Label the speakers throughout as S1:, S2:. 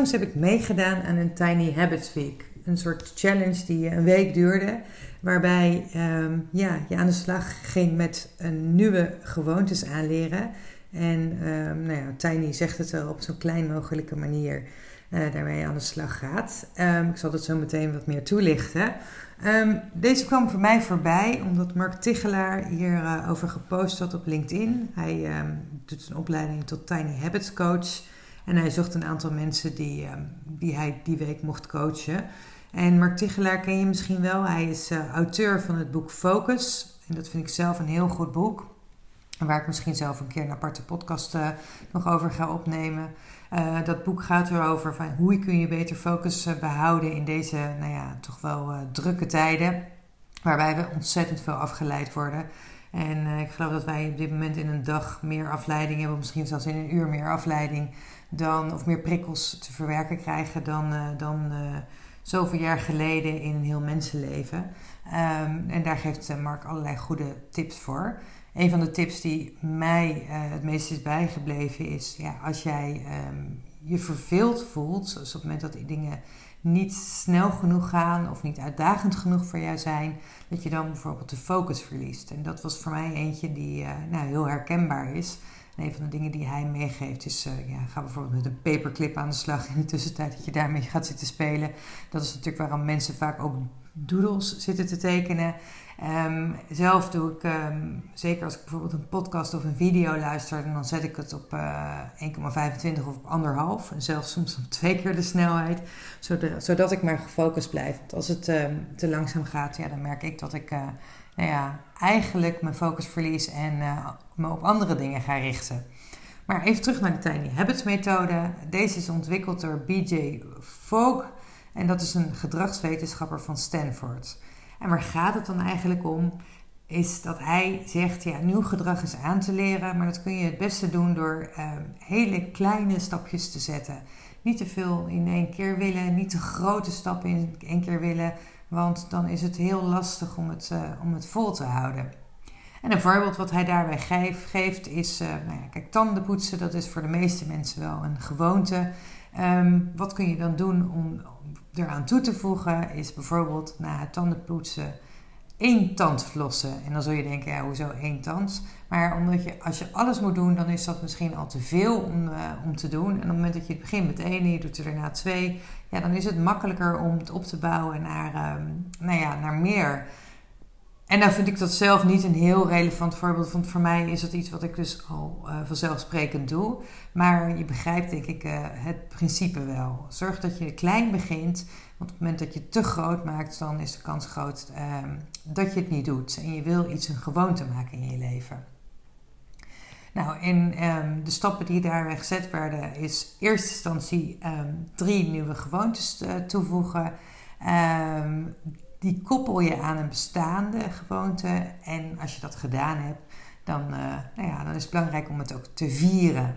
S1: Onlangs heb ik meegedaan aan een Tiny Habits Week. Een soort challenge die een week duurde. Waarbij um, ja, je aan de slag ging met een nieuwe gewoontes aanleren. En um, nou ja, Tiny zegt het wel op zo'n klein mogelijke manier uh, daarmee aan de slag gaat. Um, ik zal dat zo meteen wat meer toelichten. deze kwam voor mij voorbij omdat Mark Tichelaar hierover uh, over gepost had op LinkedIn. Hij doet een opleiding tot Tiny Habits Coach. En hij zocht een aantal mensen die, die hij die week mocht coachen. En Mark Tichelaar ken je misschien wel. Hij is uh, auteur van het boek Focus. En dat vind ik zelf een heel goed boek. Waar ik misschien zelf een keer een aparte podcast uh, nog over ga opnemen. Uh, dat boek gaat erover van hoe kun je beter focus behouden in deze, nou ja, toch wel drukke tijden. Waarbij we ontzettend veel afgeleid worden. En ik geloof dat wij op dit moment in een dag meer afleiding hebben, misschien zelfs in een uur meer afleiding, dan, of meer prikkels te verwerken krijgen dan, dan zoveel jaar geleden in een heel mensenleven. Um, en daar geeft Mark allerlei goede tips voor. Een van de tips die mij het meest is bijgebleven is: ja, als jij um, je verveeld voelt, dus op het moment dat dingen niet snel genoeg gaan of niet uitdagend genoeg voor jou zijn, dat je dan bijvoorbeeld de focus verliest. En dat was voor mij eentje die uh, nou, heel herkenbaar is. En een van de dingen die hij meegeeft is, uh, ja, ga bijvoorbeeld met een paperclip aan de slag in de tussentijd dat je daarmee gaat zitten spelen. Dat is natuurlijk waarom mensen vaak ook doodles zitten te tekenen. Um, zelf doe ik, um, zeker als ik bijvoorbeeld een podcast of een video luister, dan zet ik het op uh, 1,25 of op anderhalf. En zelfs soms op twee keer de snelheid, zodat, zodat ik maar gefocust blijf. Als het um, te langzaam gaat, ja, dan merk ik dat ik uh, nou ja, eigenlijk mijn focus verlies en uh, me op andere dingen ga richten. Maar even terug naar de Tiny Habits methode. Deze is ontwikkeld door BJ Fogg en dat is een gedragswetenschapper van Stanford. En waar gaat het dan eigenlijk om? Is dat hij zegt, ja, nieuw gedrag is aan te leren, maar dat kun je het beste doen door uh, hele kleine stapjes te zetten. Niet te veel in één keer willen, niet te grote stappen in één keer willen, want dan is het heel lastig om het, uh, om het vol te houden. En een voorbeeld wat hij daarbij geeft, is, uh, nou ja, kijk, tanden poetsen, dat is voor de meeste mensen wel een gewoonte. Um, wat kun je dan doen om eraan toe te voegen, is bijvoorbeeld na het tandenpoetsen één tand flossen. En dan zul je denken, ja, hoezo één tand? Maar omdat je, als je alles moet doen, dan is dat misschien al te veel om, uh, om te doen. En op het moment dat je het begint met één en je doet er daarna twee, ja, dan is het makkelijker om het op te bouwen naar, um, nou ja, naar meer. En dan vind ik dat zelf niet een heel relevant voorbeeld. Want voor mij is dat iets wat ik dus al uh, vanzelfsprekend doe. Maar je begrijpt denk ik uh, het principe wel. Zorg dat je klein begint. Want op het moment dat je het te groot maakt, dan is de kans groot uh, dat je het niet doet. En je wil iets een gewoonte maken in je leven. Nou, en um, de stappen die daarbij gezet werden, is in eerste instantie um, drie nieuwe gewoontes toevoegen. Um, die koppel je aan een bestaande gewoonte. En als je dat gedaan hebt, dan, uh, nou ja, dan is het belangrijk om het ook te vieren.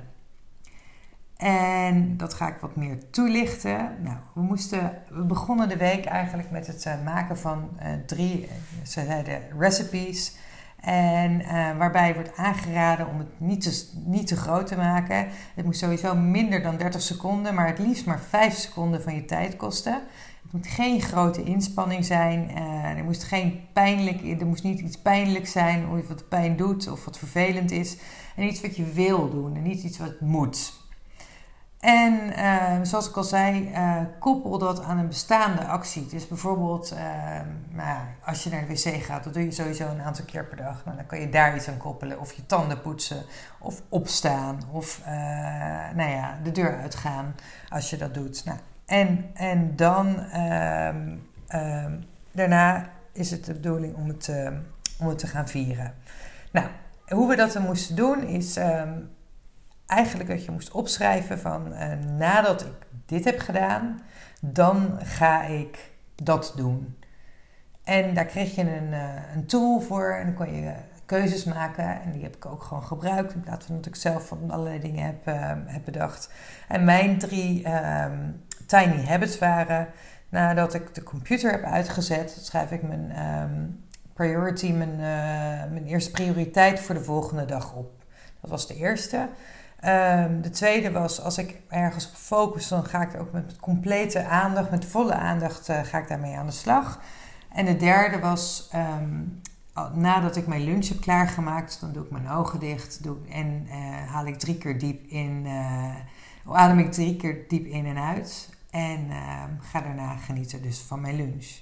S1: En dat ga ik wat meer toelichten. Nou, we, moesten, we begonnen de week eigenlijk met het uh, maken van uh, drie, ze zeiden recipes. En waarbij wordt aangeraden om het niet te, niet te groot te maken. Het moet sowieso minder dan 30 seconden, maar het liefst maar 5 seconden van je tijd kosten. Het moet geen grote inspanning zijn. Uh, er, moest geen pijnlijk, er moest niet iets pijnlijks zijn, of wat pijn doet of wat vervelend is. En iets wat je wil doen en niet iets wat moet. En uh, zoals ik al zei, uh, koppel dat aan een bestaande actie. Dus bijvoorbeeld, nou, als je naar de wc gaat, dat doe je sowieso een aantal keer per dag. Nou, dan kan je daar iets aan koppelen. Of je tanden poetsen, of opstaan, of nou ja, de deur uitgaan als je dat doet. Nou, en, en dan um, daarna is het de bedoeling om het, om het te gaan vieren. Nou, hoe we dat dan moesten doen is ehm, eigenlijk dat je moest opschrijven van uh, nadat ik dit heb gedaan, dan ga ik dat doen. En daar kreeg je een, uh, een tool voor en dan kon je keuzes maken. En die heb ik ook gewoon gebruikt in plaats van dat ik zelf van allerlei dingen heb, uh, heb bedacht. En mijn drie um, tiny habits waren nadat ik de computer heb uitgezet, schrijf ik mijn um, priority, mijn, uh, mijn eerste prioriteit voor de volgende dag op. Dat was de eerste. Um, de tweede was, als ik ergens op focus, dan ga ik ook met complete aandacht, met volle aandacht, uh, ga ik daarmee aan de slag. En de derde was, um, nadat ik mijn lunch heb klaargemaakt, dan doe ik mijn ogen dicht doe, en uh, haal ik drie keer diep in, uh, adem ik drie keer diep in en uit. En uh, ga daarna genieten dus van mijn lunch.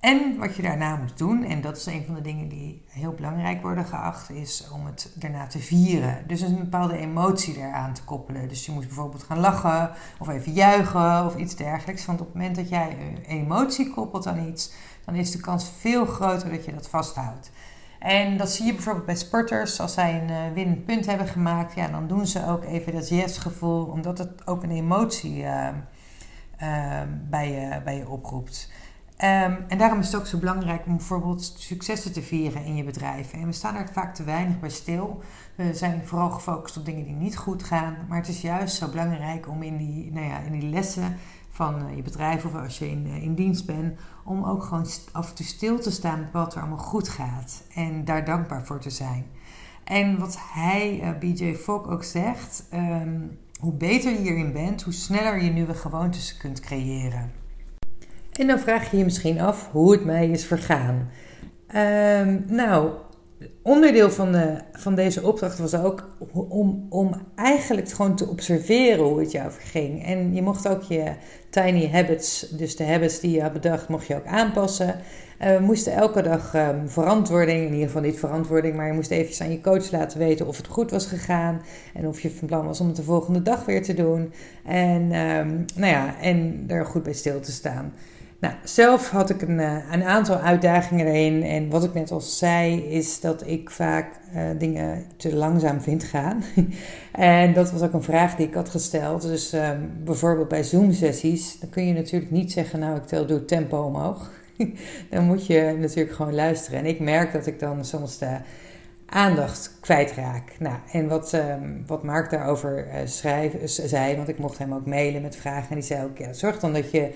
S1: En wat je daarna moet doen, en dat is een van de dingen die heel belangrijk worden geacht, is om het daarna te vieren. Dus een bepaalde emotie eraan te koppelen. Dus je moet bijvoorbeeld gaan lachen, of even juichen, of iets dergelijks. Want op het moment dat jij een emotie koppelt aan iets, dan is de kans veel groter dat je dat vasthoudt. En dat zie je bijvoorbeeld bij sporters. Als zij een uh, winnend punt hebben gemaakt, ja, dan doen ze ook even dat yes-gevoel, omdat het ook een emotie uh, uh, bij, je, bij je oproept. Um, en daarom is het ook zo belangrijk om bijvoorbeeld successen te vieren in je bedrijf. En we staan er vaak te weinig bij stil. We zijn vooral gefocust op dingen die niet goed gaan. Maar het is juist zo belangrijk om in die, nou ja, in die lessen van uh, je bedrijf of als je in, uh, in dienst bent, om ook gewoon af en toe stil te staan met wat er allemaal goed gaat. En daar dankbaar voor te zijn. En wat hij, uh, BJ Fogg, ook zegt, um, hoe beter je hierin bent, hoe sneller je nieuwe gewoontes kunt creëren. En dan vraag je je misschien af hoe het mij is vergaan. Um, nou, onderdeel van, van deze opdracht was ook om, om eigenlijk gewoon te observeren hoe het jou verging. En je mocht ook je tiny habits, dus de habits die je had bedacht, mocht je ook aanpassen. Uh, we moesten elke dag um, verantwoording, in ieder geval niet verantwoording, maar je moest eventjes aan je coach laten weten of het goed was gegaan. En of je van plan was om het de volgende dag weer te doen. En, um, nou ja, en er goed bij stil te staan. Nou, zelf had ik een, eh, een, aantal uitdagingen erin. En wat ik net al zei, is dat ik vaak uh, dingen te langzaam vind gaan. en dat was ook een vraag die ik had gesteld. Dus um, bijvoorbeeld bij Zoom-sessies, dan kun je natuurlijk niet zeggen, nou ik tel doe tempo omhoog. dan moet je natuurlijk gewoon luisteren. En ik merk dat ik dan soms de aandacht kwijtraak. Nou, en wat, um, wat Mark daarover uh, schrijf, zei, want ik mocht hem ook mailen met vragen. En die zei ook, ja, zorg dan dat je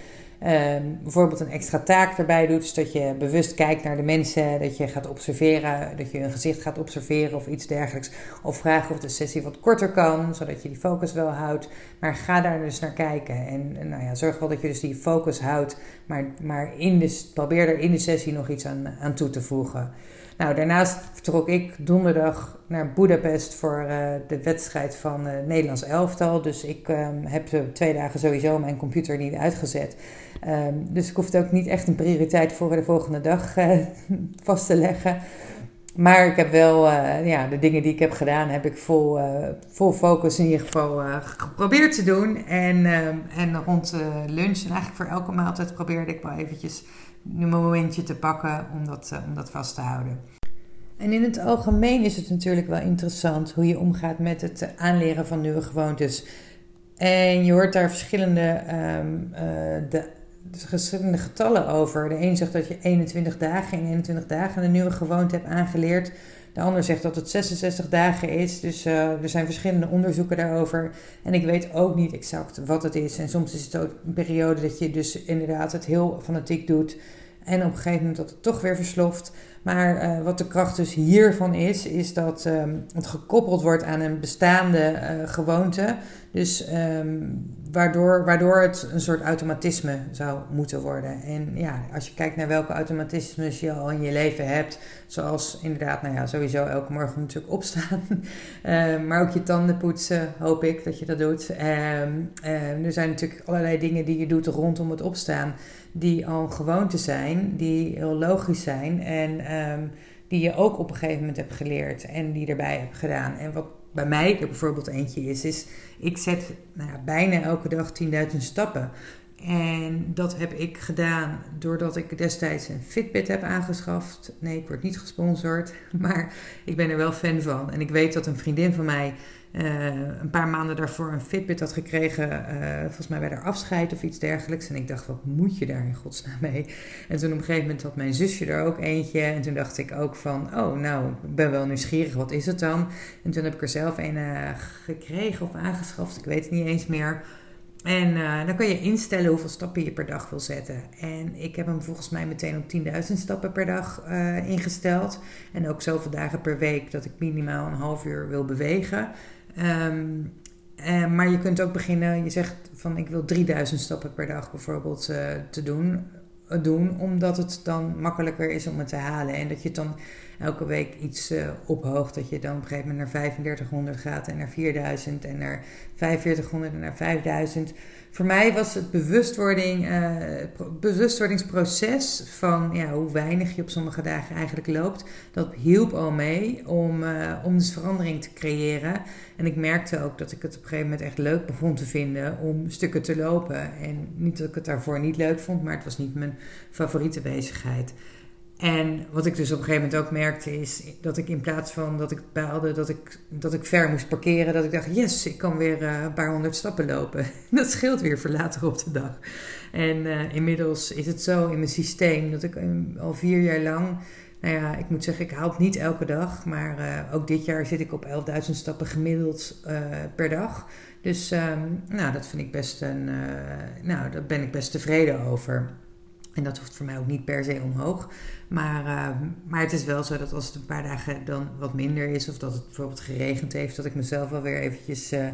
S1: Um, bijvoorbeeld een extra taak erbij doet. Dus dat je bewust kijkt naar de mensen, dat je gaat observeren, dat je een gezicht gaat observeren of iets dergelijks. Of vragen of de sessie wat korter kan, zodat je die focus wel houdt. Maar ga daar dus naar kijken. En, nou ja, zorg wel dat je dus die focus houdt, maar, maar in probeer er in de sessie nog iets aan, aan toe te voegen. Nou, daarnaast vertrok ik donderdag naar Budapest voor uh, de wedstrijd van uh, Nederlands elftal. Dus ik um, heb twee dagen sowieso mijn computer niet uitgezet. Um, dus ik hoefde ook niet echt een prioriteit voor de volgende dag uh, vast te leggen. Maar ik heb wel, ja, de dingen die ik heb gedaan, heb ik vol, vol focus in ieder geval geprobeerd te doen. En, ehm, en rond lunch en eigenlijk voor elke maaltijd probeerde ik wel eventjes een momentje te pakken om dat, om dat vast te houden. En in het algemeen is het natuurlijk wel interessant hoe je omgaat met het aanleren van nieuwe gewoontes. En je hoort daar verschillende, um, de, verschillende getallen over. De een zegt dat je 21 dagen in 21 dagen een nieuwe gewoonte hebt aangeleerd. De ander zegt dat het 66 dagen is. Dus uh, er zijn verschillende onderzoeken daarover. En ik weet ook niet exact wat het is. En soms is het ook een periode dat je dus inderdaad het heel fanatiek doet. En op een gegeven moment dat het toch weer versloft. Maar uh, wat de kracht dus hiervan is, is dat um, het gekoppeld wordt aan een bestaande uh, gewoonte. Dus um, waardoor, waardoor het een soort automatisme zou moeten worden. En ja, als je kijkt naar welke automatismes je al in je leven hebt, zoals inderdaad, nou ja, sowieso elke morgen natuurlijk opstaan. uh, maar ook je tanden poetsen, hoop ik dat je dat doet. er zijn natuurlijk allerlei dingen die je doet rondom het opstaan die al gewoonte zijn, die heel logisch zijn en um, die je ook op een gegeven moment hebt geleerd en die erbij hebt gedaan. En wat bij mij bijvoorbeeld eentje is, is ik zet nou ja, bijna elke dag 10.000 stappen. En dat heb ik gedaan doordat ik destijds een Fitbit heb aangeschaft. Nee, ik word niet gesponsord, maar ik ben er wel fan van. En ik weet dat een vriendin van mij uh, een paar maanden daarvoor een Fitbit had gekregen, uh, volgens mij bij haar afscheid of iets dergelijks. En ik dacht, wat moet je daar in godsnaam mee? En toen op een gegeven moment had mijn zusje er ook eentje. En toen dacht ik ook van, oh nou, ik ben wel nieuwsgierig, wat is het dan? En toen heb ik er zelf een uh, gekregen of aangeschaft, ik weet het niet eens meer. En dan kan je instellen hoeveel stappen je per dag wil zetten. En ik heb hem volgens mij meteen op 10.000 stappen per dag ingesteld. En ook zoveel dagen per week dat ik minimaal een half uur wil bewegen. Um, maar je kunt ook beginnen, je zegt van ik wil 3000 stappen per dag bijvoorbeeld uh, te doen, uh, doen, omdat het dan makkelijker is om het te halen. En dat je het dan elke week iets uh, ophoogt, dat je dan op een gegeven moment naar 3500 gaat en naar 4000 en naar 4500 en naar 5000 voor mij was het bewustwording, uh, bewustwordingsproces van ja, hoe weinig je op sommige dagen eigenlijk loopt, dat hielp al mee om, uh, om dus verandering te creëren. En ik merkte ook dat ik het op een gegeven moment echt leuk begon te vinden om stukken te lopen. En niet dat ik het daarvoor niet leuk vond, maar het was niet mijn favoriete bezigheid. En wat ik dus op een gegeven moment ook merkte is dat ik in plaats van dat ik baalde dat ik, dat ik ver moest parkeren, dat ik dacht, yes, ik kan weer uh, een paar honderd stappen lopen. Dat scheelt weer voor later op de dag. En uh, inmiddels is het zo in mijn systeem dat ik um, al vier jaar lang, nou ja, ik moet zeggen, ik haal het niet elke dag, maar uh, ook dit jaar zit ik op 11.000 stappen gemiddeld per dag. Dus um, nou, dat vind ik best een, nou, daar ben ik best tevreden over. En dat hoeft voor mij ook niet per se omhoog. Maar, uh, maar het is wel zo dat als het een paar dagen dan wat minder is, of dat het bijvoorbeeld geregend heeft, dat ik mezelf wel weer eventjes uh,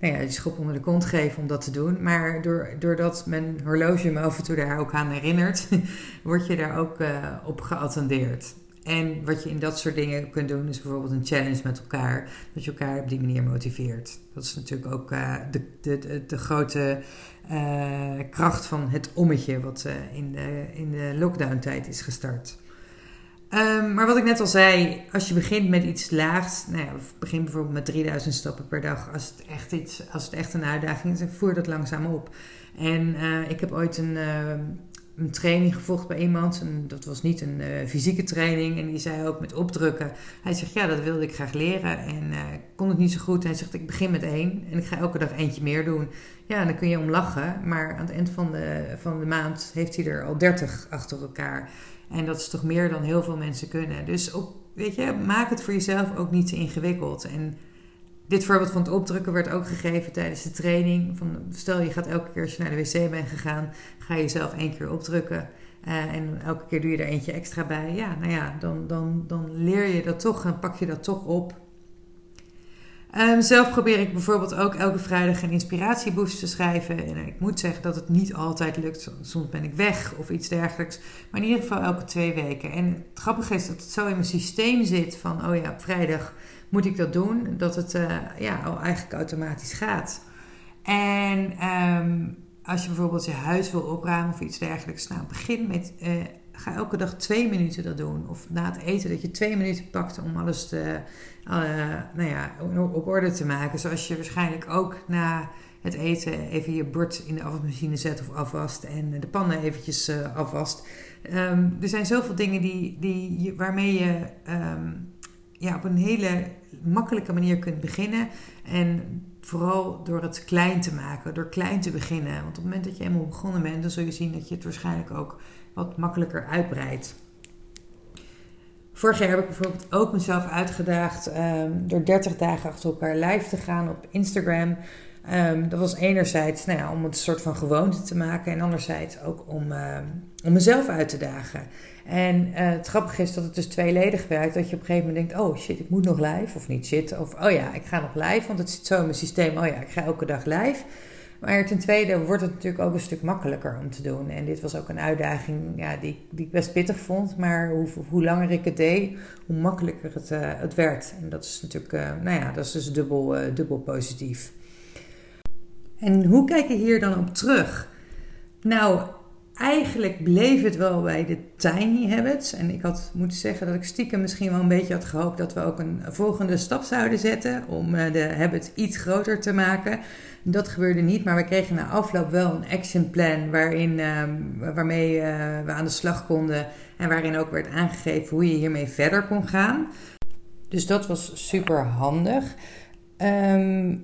S1: nou ja, die schop onder de kont geef om dat te doen. Maar door, doordat mijn horloge me af en toe daar ook aan herinnert, word je daar ook uh, op geattendeerd. En wat je in dat soort dingen kunt doen, is bijvoorbeeld een challenge met elkaar. Dat je elkaar op die manier motiveert. Dat is natuurlijk ook uh, de, de, de, grote uh, kracht van het ommetje, wat uh, in de, in de lockdown-tijd is gestart. Um, maar wat ik net al zei, als je begint met iets laags, nou ja, begin bijvoorbeeld met 3000 stappen per dag, als het echt, iets, als het echt een uitdaging is, voer dat langzaam op. En ik heb ooit een een training gevolgd bij iemand. En dat was niet een uh, fysieke training. En die zei ook met opdrukken. Hij zegt, ja, dat wilde ik graag leren. En uh, kon het niet zo goed. Hij zegt, ik begin met één. En ik ga elke dag eentje meer doen. Ja, dan kun je om lachen. Maar aan het eind van de, van de maand heeft hij er al dertig achter elkaar. En dat is toch meer dan heel veel mensen kunnen. Dus ook, weet je, maak het voor jezelf ook niet te ingewikkeld. En dit voorbeeld van het opdrukken werd ook gegeven tijdens de training. Van, stel je gaat elke keer als je naar de wc bent gegaan, ga je zelf één keer opdrukken. Uh, en elke keer doe je er eentje extra bij. Ja, nou ja, dan, dan, dan leer je dat toch en pak je dat toch op. Um, zelf probeer ik bijvoorbeeld ook elke vrijdag een inspiratieboost te schrijven. En ik moet zeggen dat het niet altijd lukt. Soms ben ik weg of iets dergelijks. Maar in ieder geval elke twee weken. En het grappige is dat het zo in mijn systeem zit van... oh ja, op vrijdag moet ik dat doen? Dat het uh, ja, al eigenlijk automatisch gaat. En um, als je bijvoorbeeld je huis wil opruimen of iets dergelijks, nou begin met. Uh, ga elke dag twee minuten dat doen. Of na het eten dat je twee minuten pakt om alles te, uh, nou ja, op orde te maken. Zoals je waarschijnlijk ook na het eten even je bord in de afwasmachine zet of afwast en de pannen eventjes afwast. Um, er zijn zoveel dingen die, die, waarmee je um, ja, op een hele makkelijke manier kunt beginnen. En vooral door het klein te maken, door klein te beginnen. Want op het moment dat je eenmaal begonnen bent, dan zul je zien dat je het waarschijnlijk ook wat makkelijker uitbreidt. Vorig jaar heb ik bijvoorbeeld ook mezelf uitgedaagd um, door 30 dagen achter elkaar live te gaan op Instagram. Um, dat was enerzijds nou ja, om het een soort van gewoonte te maken en anderzijds ook om, uh, om mezelf uit te dagen. En uh, het grappige is dat het dus tweeledig werkt. Dat je op een gegeven moment denkt, oh shit, ik moet nog live. Of niet shit, of oh ja, ik ga nog live. Want het zit zo in mijn systeem, oh ja, ik ga elke dag live. Maar ten tweede wordt het natuurlijk ook een stuk makkelijker om te doen. En dit was ook een uitdaging ja, die, die ik best pittig vond. Maar hoe, hoe langer ik het deed, hoe makkelijker het, uh, het werd. En dat is natuurlijk, uh, nou ja, dat is dus dubbel, dubbel positief. En hoe kijk je hier dan op terug? Nou, eigenlijk bleef het wel bij de tiny habits. En ik had moeten zeggen dat ik stiekem misschien wel een beetje had gehoopt dat we ook een volgende stap zouden zetten om eh, de habit iets groter te maken. Dat gebeurde niet, maar we kregen na afloop wel een action plan waarin, ehm, waarmee eh, we aan de slag konden en waarin ook werd aangegeven hoe je hiermee verder kon gaan. Dus dat was super handig. Ehm,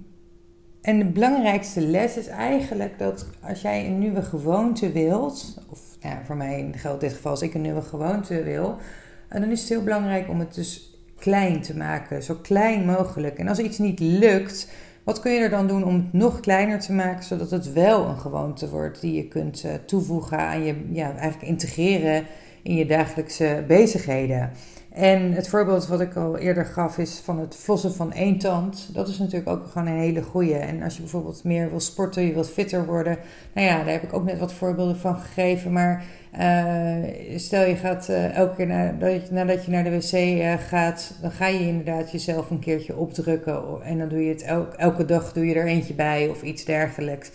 S1: en de belangrijkste les is eigenlijk dat als jij een nieuwe gewoonte wilt, of ja, voor mij geldt in dit geval als ik een nieuwe gewoonte wil, dan is het heel belangrijk om het dus klein te maken, zo klein mogelijk. En als iets niet lukt, wat kun je er dan doen om het nog kleiner te maken, zodat het wel een gewoonte wordt die je kunt eh, toevoegen aan je, ja, eigenlijk integreren in je dagelijkse bezigheden? En het voorbeeld wat ik al eerder gaf is van het flossen van één tand. Dat is natuurlijk ook gewoon een hele goede. En als je bijvoorbeeld meer wil sporten, je wilt fitter worden. Nou ja, daar heb ik ook net wat voorbeelden van gegeven. Maar uh, stel je gaat uh, elke keer nadat, je, naar de wc uh, gaat, dan ga je inderdaad jezelf een keertje opdrukken. En dan doe je het elke dag doe je er eentje bij of iets dergelijks.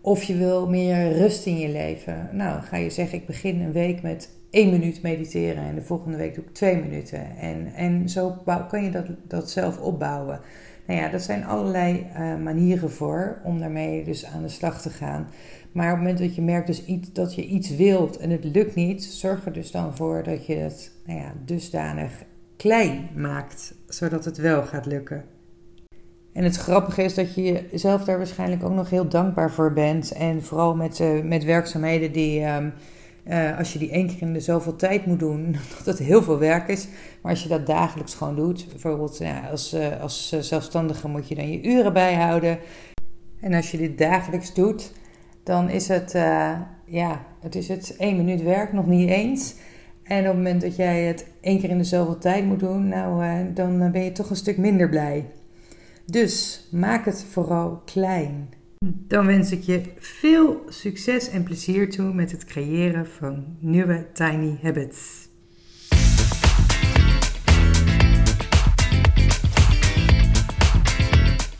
S1: Of je wil meer rust in je leven. Nou, ga je zeggen, ik begin een week met één minuut mediteren en de volgende week doe ik twee minuten. En, en zo kan je dat, dat zelf opbouwen. Nou ja, dat zijn allerlei uh, manieren voor om daarmee dus aan de slag te gaan. Maar op het moment dat je merkt dus iets, dat je iets wilt en het lukt niet, zorg er dus dan voor dat je het nou ja, dusdanig klein maakt, zodat het wel gaat lukken. En het grappige is dat je jezelf daar waarschijnlijk ook nog heel dankbaar voor bent. En vooral met, uh, met werkzaamheden die, um, uh, als je die één keer in de zoveel tijd moet doen, dat het heel veel werk is. Maar als je dat dagelijks gewoon doet, bijvoorbeeld als, uh, als zelfstandige moet je dan je uren bijhouden. En als je dit dagelijks doet, dan is het, ja, het is het één minuut werk, nog niet eens. En op het moment dat jij het één keer in de zoveel tijd moet doen, nou, dan ben je toch een stuk minder blij. Dus maak het vooral klein. Dan wens ik je veel succes en plezier toe met het creëren van nieuwe tiny habits.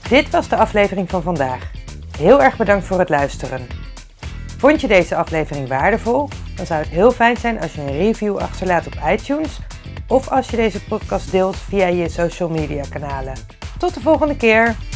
S2: Dit was de aflevering van vandaag. Heel erg bedankt voor het luisteren. Vond je deze aflevering waardevol? Dan zou het heel fijn zijn als je een review achterlaat op iTunes of als je deze podcast deelt via je social media kanalen. Tot de volgende keer!